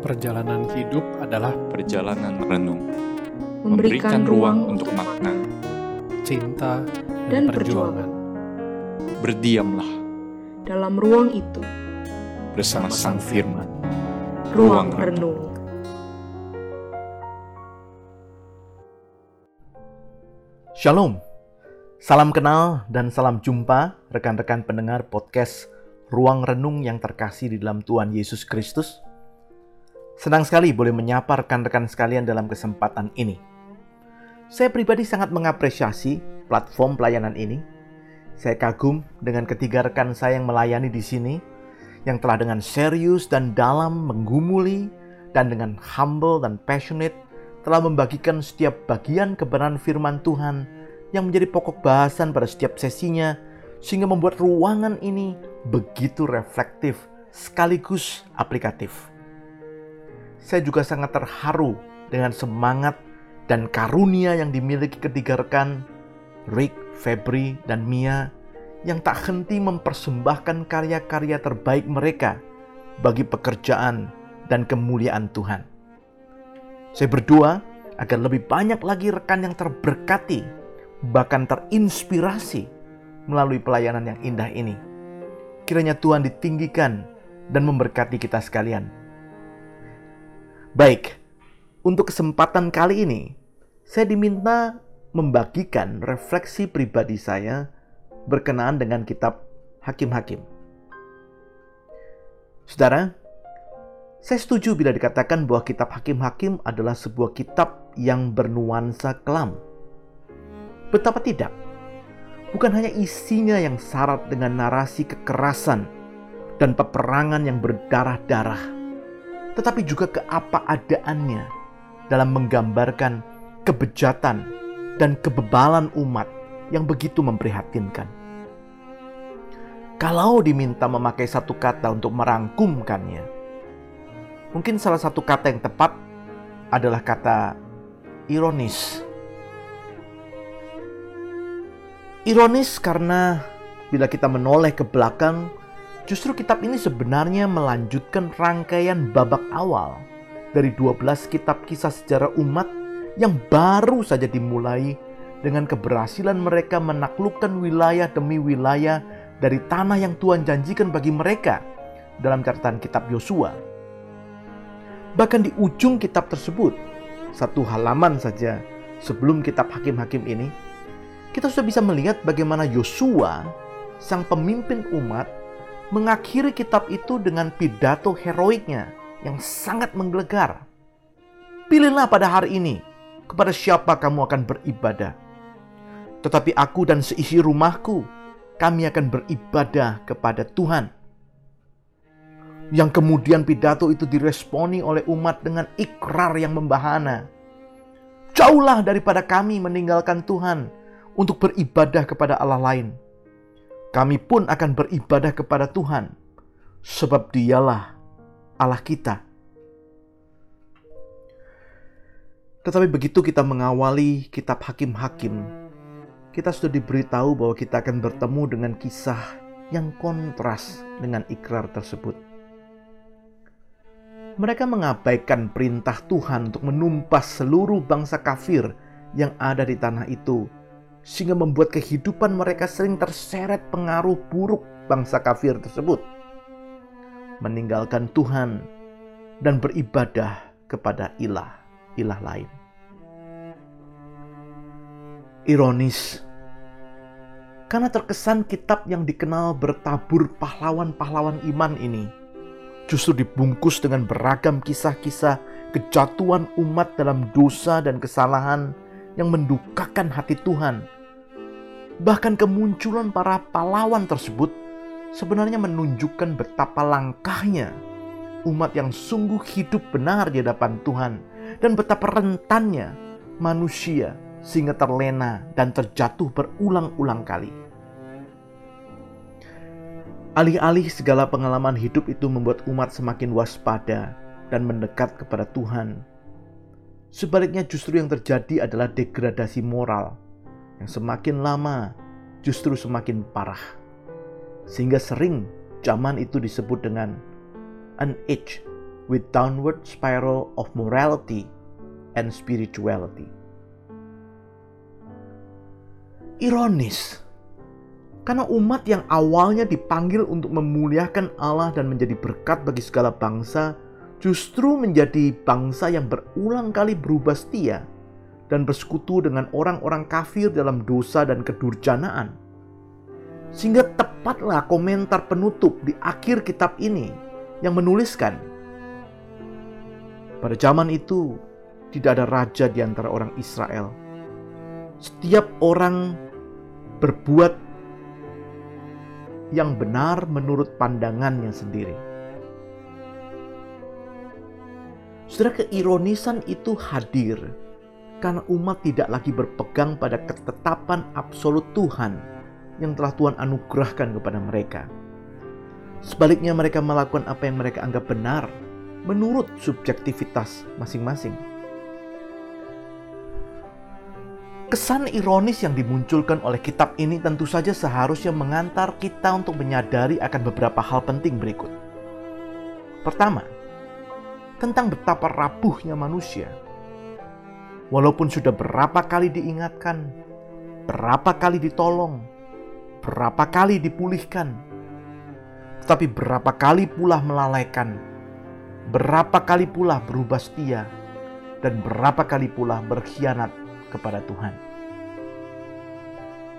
Perjalanan hidup adalah perjalanan renung, memberikan ruang untuk makna. cinta Dan dan, perjuangan. Berdiamlah dalam ruang itu, bersama Sang Firman. Ruang renung. Shalom, salam kenal dan salam jumpa rekan-rekan pendengar podcast Ruang Renung yang terkasih di dalam Tuhan Yesus Kristus. Senang sekali boleh menyapa rekan-rekan sekalian dalam kesempatan ini. Saya pribadi sangat mengapresiasi platform pelayanan ini. Saya kagum dengan ketiga rekan saya yang melayani di sini, yang telah dengan serius dan dalam menggumuli dan dengan humble dan passionate telah membagikan setiap bagian kebenaran firman Tuhan yang menjadi pokok bahasan pada setiap sesinya sehingga membuat ruangan ini begitu reflektif sekaligus aplikatif. Saya juga sangat terharu dengan semangat dan karunia yang dimiliki ketiga rekan Rick, Febri, dan Mia yang tak henti mempersembahkan karya-karya terbaik mereka bagi pekerjaan dan kemuliaan Tuhan. Saya berdoa agar lebih banyak lagi rekan yang terberkati, bahkan terinspirasi melalui pelayanan yang indah ini. Kiranya Tuhan ditinggikan dan memberkati kita sekalian. Baik, untuk kesempatan kali ini, saya diminta membagikan refleksi pribadi saya berkenaan dengan kitab Hakim-Hakim. Saudara, saya setuju bila dikatakan bahwa kitab Hakim-Hakim adalah sebuah kitab yang bernuansa kelam. Betapa tidak? Bukan hanya isinya yang syarat dengan narasi kekerasan dan peperangan yang berdarah-darah, tetapi juga keapa-adaannya dalam menggambarkan kebejatan dan kebebalan umat yang begitu memprihatinkan. Kalau diminta memakai satu kata untuk merangkumkannya, mungkin salah satu kata yang tepat adalah kata ironis. Ironis karena bila kita menoleh ke belakang, justru kitab ini sebenarnya melanjutkan rangkaian babak awal dari 12 kitab kisah sejarah umat yang baru saja dimulai dengan keberhasilan mereka menaklukkan wilayah demi wilayah dari tanah yang Tuhan janjikan bagi mereka dalam catatan kitab Yosua. Bahkan di ujung kitab tersebut, satu halaman saja sebelum kitab Hakim-Hakim ini, kita sudah bisa melihat bagaimana Yosua, sang pemimpin umat, mengakhiri kitab itu dengan pidato heroiknya yang sangat menggelegar. Pilihlah pada hari ini kepada siapa kamu akan beribadah. Tetapi aku dan seisi rumahku, kami akan beribadah kepada Tuhan. Yang kemudian pidato itu diresponi oleh umat dengan ikrar yang membahana. Jauhlah daripada kami meninggalkan Tuhan untuk beribadah kepada Allah lain. Kami pun akan beribadah kepada Tuhan, sebab Dialah Allah kita. Tetapi begitu kita mengawali kitab Hakim-Hakim, kita sudah diberitahu bahwa kita akan bertemu dengan kisah yang kontras dengan ikrar tersebut. Mereka mengabaikan perintah Tuhan untuk menumpas seluruh bangsa kafir yang ada di tanah itu, sehingga membuat kehidupan mereka sering terseret pengaruh buruk bangsa kafir tersebut, meninggalkan Tuhan dan beribadah kepada ilah-ilah lain. Ironis, karena terkesan kitab yang dikenal bertabur pahlawan-pahlawan iman ini justru dibungkus dengan beragam kisah-kisah kejatuhan umat dalam dosa dan kesalahan yang mendukakan hati Tuhan. Bahkan kemunculan para pahlawan tersebut sebenarnya menunjukkan betapa langkahnya umat yang sungguh hidup benar di hadapan Tuhan dan betapa rentannya manusia sehingga terlena dan terjatuh berulang-ulang kali. Alih-alih segala pengalaman hidup itu membuat umat semakin waspada dan mendekat kepada Tuhan. Sebaliknya justru yang terjadi adalah degradasi moral yang semakin lama justru semakin parah. Sehingga sering zaman itu disebut dengan an age with downward spiral of morality and spirituality. Ironis, karena umat yang awalnya dipanggil untuk memuliakan Allah dan menjadi berkat bagi segala bangsa, justru menjadi bangsa yang berulang kali berubah setia dan bersekutu dengan orang-orang kafir dalam dosa dan kedurjanaan. Sehingga tepatlah komentar penutup di akhir kitab ini yang menuliskan, pada zaman itu tidak ada raja di antara orang Israel. Setiap orang berbuat yang benar menurut pandangannya sendiri. Saudara keironisan itu hadir karena umat tidak lagi berpegang pada ketetapan absolut Tuhan yang telah Tuhan anugerahkan kepada mereka. Sebaliknya mereka melakukan apa yang mereka anggap benar menurut subjektivitas masing-masing. Kesan ironis yang dimunculkan oleh kitab ini tentu saja seharusnya mengantar kita untuk menyadari akan beberapa hal penting berikut. Pertama, tentang betapa rapuhnya manusia. Walaupun sudah berapa kali diingatkan, berapa kali ditolong, berapa kali dipulihkan, tetapi berapa kali pula melalaikan, berapa kali pula berubah setia, dan berapa kali pula berkhianat kepada Tuhan.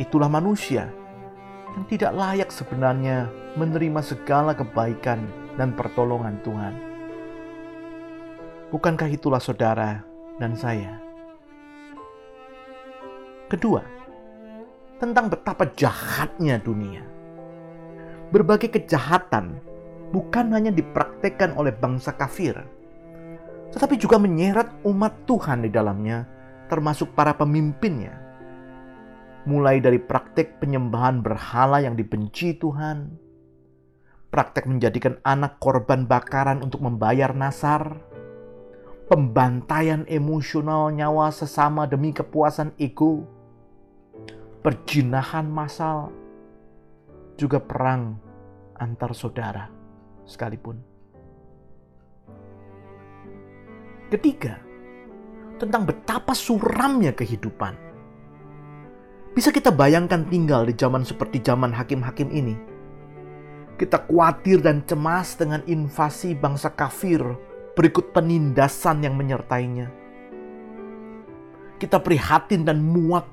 Itulah manusia yang tidak layak sebenarnya menerima segala kebaikan dan pertolongan Tuhan. Bukankah itulah saudara dan saya? Kedua, tentang betapa jahatnya dunia. Berbagai kejahatan bukan hanya dipraktekkan oleh bangsa kafir, tetapi juga menyeret umat Tuhan di dalamnya termasuk para pemimpinnya. Mulai dari praktek penyembahan berhala yang dibenci Tuhan, praktek menjadikan anak korban bakaran untuk membayar nasar, pembantaian emosional nyawa sesama demi kepuasan ego, perjinahan massal, juga perang antar saudara sekalipun. Ketiga, tentang betapa suramnya kehidupan. Bisa kita bayangkan tinggal di zaman seperti zaman hakim-hakim ini. Kita khawatir dan cemas dengan invasi bangsa kafir berikut penindasan yang menyertainya. Kita prihatin dan muak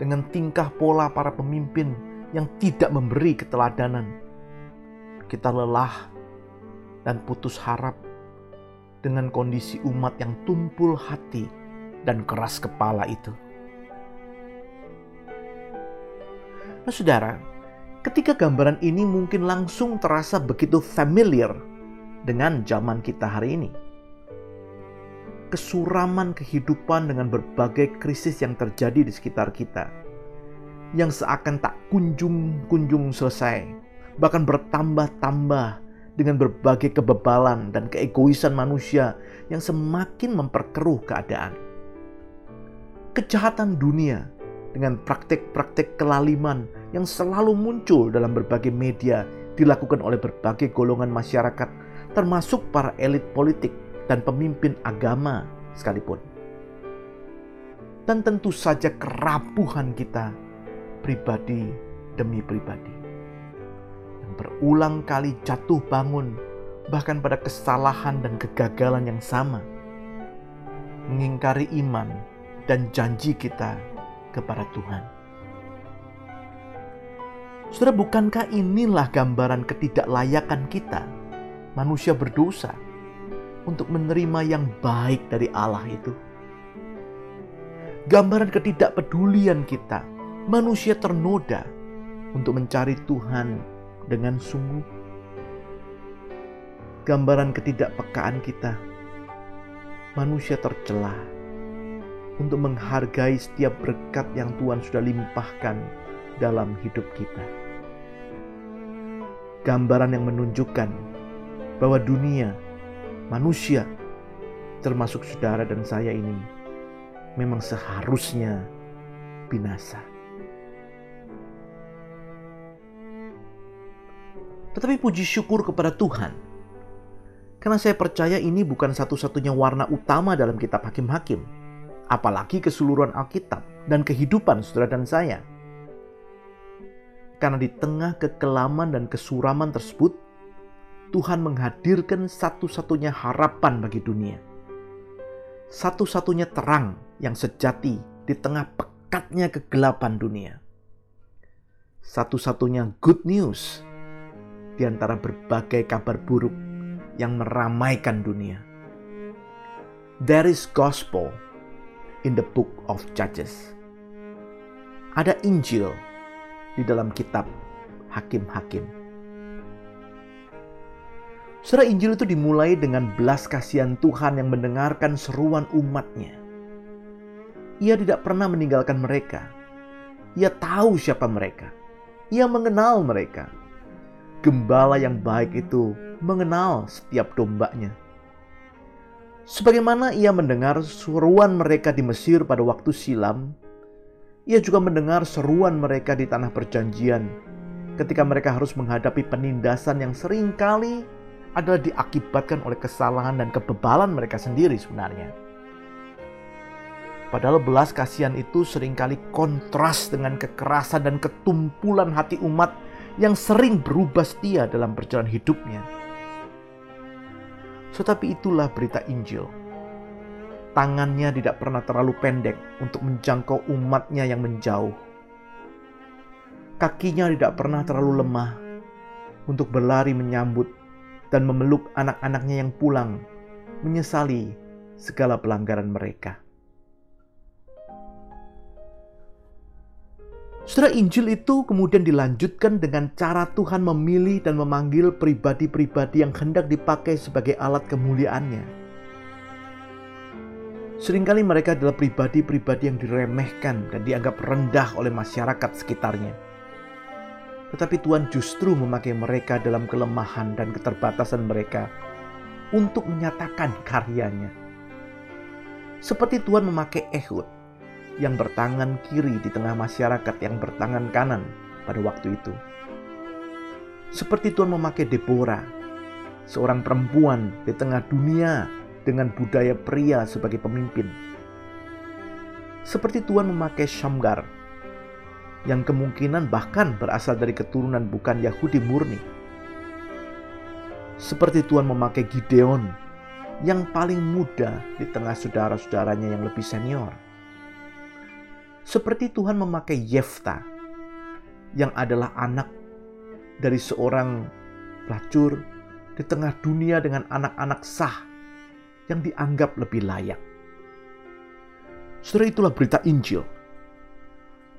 dengan tingkah pola para pemimpin yang tidak memberi keteladanan. Kita lelah dan putus harap dengan kondisi umat yang tumpul hati dan keras kepala itu. Nah, saudara, ketika gambaran ini mungkin langsung terasa begitu familiar dengan zaman kita hari ini. Kesuraman kehidupan dengan berbagai krisis yang terjadi di sekitar kita, yang seakan tak kunjung-kunjung selesai, bahkan bertambah-tambah dengan berbagai kebebalan dan keegoisan manusia yang semakin memperkeruh keadaan. Kejahatan dunia dengan praktek-praktek kelaliman yang selalu muncul dalam berbagai media dilakukan oleh berbagai golongan masyarakat termasuk para elit politik dan pemimpin agama sekalipun. Dan tentu saja kerapuhan kita pribadi demi pribadi. Yang berulang kali jatuh bangun bahkan pada kesalahan dan kegagalan yang sama. Mengingkari iman dan janji kita kepada Tuhan. Saudara, bukankah inilah gambaran ketidaklayakan kita, manusia berdosa, untuk menerima yang baik dari Allah itu? Gambaran ketidakpedulian kita, manusia ternoda untuk mencari Tuhan dengan sungguh. Gambaran ketidakpekaan kita, manusia tercelah untuk menghargai setiap berkat yang Tuhan sudah limpahkan dalam hidup kita. Gambaran yang menunjukkan bahwa dunia, manusia, termasuk saudara dan saya ini, memang seharusnya binasa. Tetapi puji syukur kepada Tuhan, Karena saya percaya ini bukan satu-satunya warna utama dalam kitab Hakim-Hakim, apalagi keseluruhan Alkitab dan kehidupan saudara dan saya. Karena di tengah kekelaman dan kesuraman tersebut, Tuhan menghadirkan satu-satunya harapan bagi dunia. Satu-satunya terang yang sejati di tengah pekatnya kegelapan dunia. Satu-satunya good news di antara berbagai kabar buruk yang meramaikan dunia. There is gospel in the book of Judges. Ada Injil di dalam kitab Hakim-Hakim. Surah Injil itu dimulai dengan belas kasihan Tuhan yang mendengarkan seruan umatnya. Ia tidak pernah meninggalkan mereka. Ia tahu siapa mereka. Ia mengenal mereka. Gembala yang baik itu mengenal setiap dombanya. Sebagaimana ia mendengar seruan mereka di Mesir pada waktu silam, ia juga mendengar seruan mereka di tanah perjanjian ketika mereka harus menghadapi penindasan yang sering kali adalah diakibatkan oleh kesalahan dan kebebalan mereka sendiri sebenarnya. Padahal belas kasihan itu sering kali kontras dengan kekerasan dan ketumpulan hati umat yang sering berubah setia dalam perjalanan hidupnya. Tetapi itulah berita Injil. Tangannya tidak pernah terlalu pendek untuk menjangkau umatnya yang menjauh. Kakinya tidak pernah terlalu lemah untuk berlari menyambut dan memeluk anak-anaknya yang pulang, menyesali segala pelanggaran mereka. Saudara Injil itu kemudian dilanjutkan dengan cara Tuhan memilih dan memanggil pribadi-pribadi yang hendak dipakai sebagai alat kemuliaannya. Seringkali mereka adalah pribadi-pribadi yang diremehkan dan dianggap rendah oleh masyarakat sekitarnya. Tetapi Tuhan justru memakai mereka dalam kelemahan dan keterbatasan mereka untuk menyatakan karyanya. Seperti Tuhan memakai Ehud yang bertangan kiri di tengah masyarakat yang bertangan kanan pada waktu itu. Seperti Tuhan memakai Deborah, seorang perempuan di tengah dunia dengan budaya pria sebagai pemimpin. Seperti Tuhan memakai Shamgar, yang kemungkinan bahkan berasal dari keturunan bukan Yahudi murni. Seperti Tuhan memakai Gideon, yang paling muda di tengah saudara-saudaranya yang lebih senior seperti Tuhan memakai Yefta yang adalah anak dari seorang pelacur di tengah dunia dengan anak-anak sah yang dianggap lebih layak. Saudara itulah berita Injil.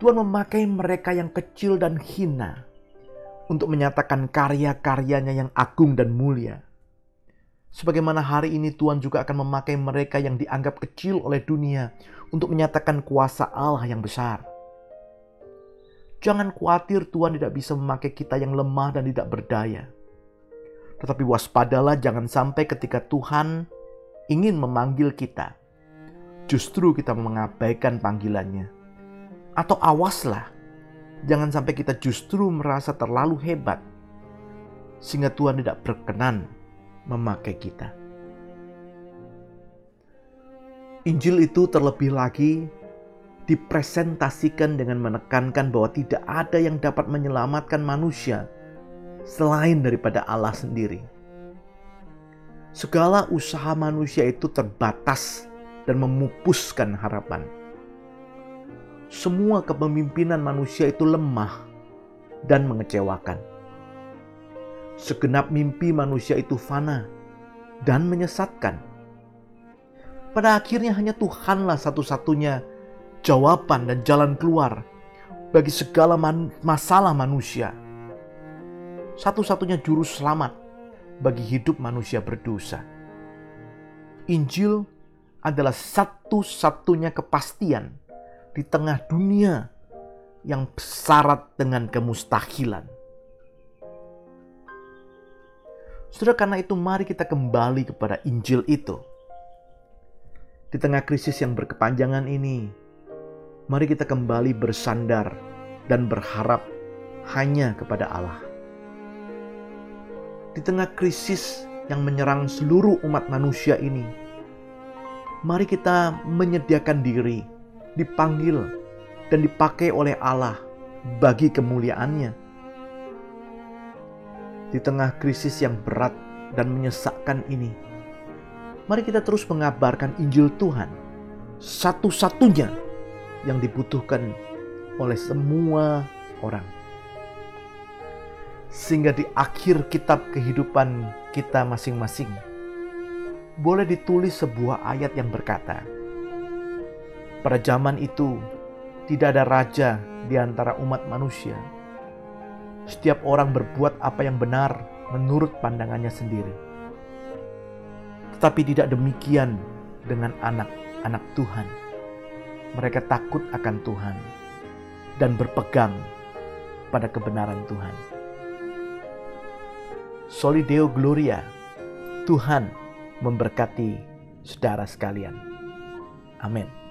Tuhan memakai mereka yang kecil dan hina untuk menyatakan karya-karyanya yang agung dan mulia. Sebagaimana hari ini Tuhan juga akan memakai mereka yang dianggap kecil oleh dunia untuk menyatakan kuasa Allah yang besar. Jangan khawatir Tuhan tidak bisa memakai kita yang lemah dan tidak berdaya. Tetapi waspadalah jangan sampai ketika Tuhan ingin memanggil kita, justru kita mengabaikan panggilannya. Atau awaslah, jangan sampai kita justru merasa terlalu hebat, sehingga Tuhan tidak berkenan memakai kita. Injil itu terlebih lagi dipresentasikan dengan menekankan bahwa tidak ada yang dapat menyelamatkan manusia selain daripada Allah sendiri. Segala usaha manusia itu terbatas dan memupuskan harapan. Semua kepemimpinan manusia itu lemah dan mengecewakan. Segenap mimpi manusia itu fana dan menyesatkan pada akhirnya hanya Tuhanlah satu-satunya jawaban dan jalan keluar bagi segala man masalah manusia. Satu-satunya juru selamat bagi hidup manusia berdosa. Injil adalah satu-satunya kepastian di tengah dunia yang syarat dengan kemustahilan. Sudah karena itu mari kita kembali kepada Injil itu di tengah krisis yang berkepanjangan ini, mari kita kembali bersandar dan berharap hanya kepada Allah. Di tengah krisis yang menyerang seluruh umat manusia ini, mari kita menyediakan diri, dipanggil, dan dipakai oleh Allah bagi kemuliaannya. Di tengah krisis yang berat dan menyesakkan ini, mari kita terus mengabarkan Injil Tuhan, satu-satunya yang dibutuhkan oleh semua orang. Sehingga di akhir kitab kehidupan kita masing-masing, boleh ditulis sebuah ayat yang berkata, pada zaman itu tidak ada raja di antara umat manusia. Setiap orang berbuat apa yang benar menurut pandangannya sendiri. Tetapi tidak demikian dengan anak-anak Tuhan. Mereka takut akan Tuhan dan berpegang pada kebenaran Tuhan. Solideo Gloria, Tuhan memberkati saudara sekalian. Amin.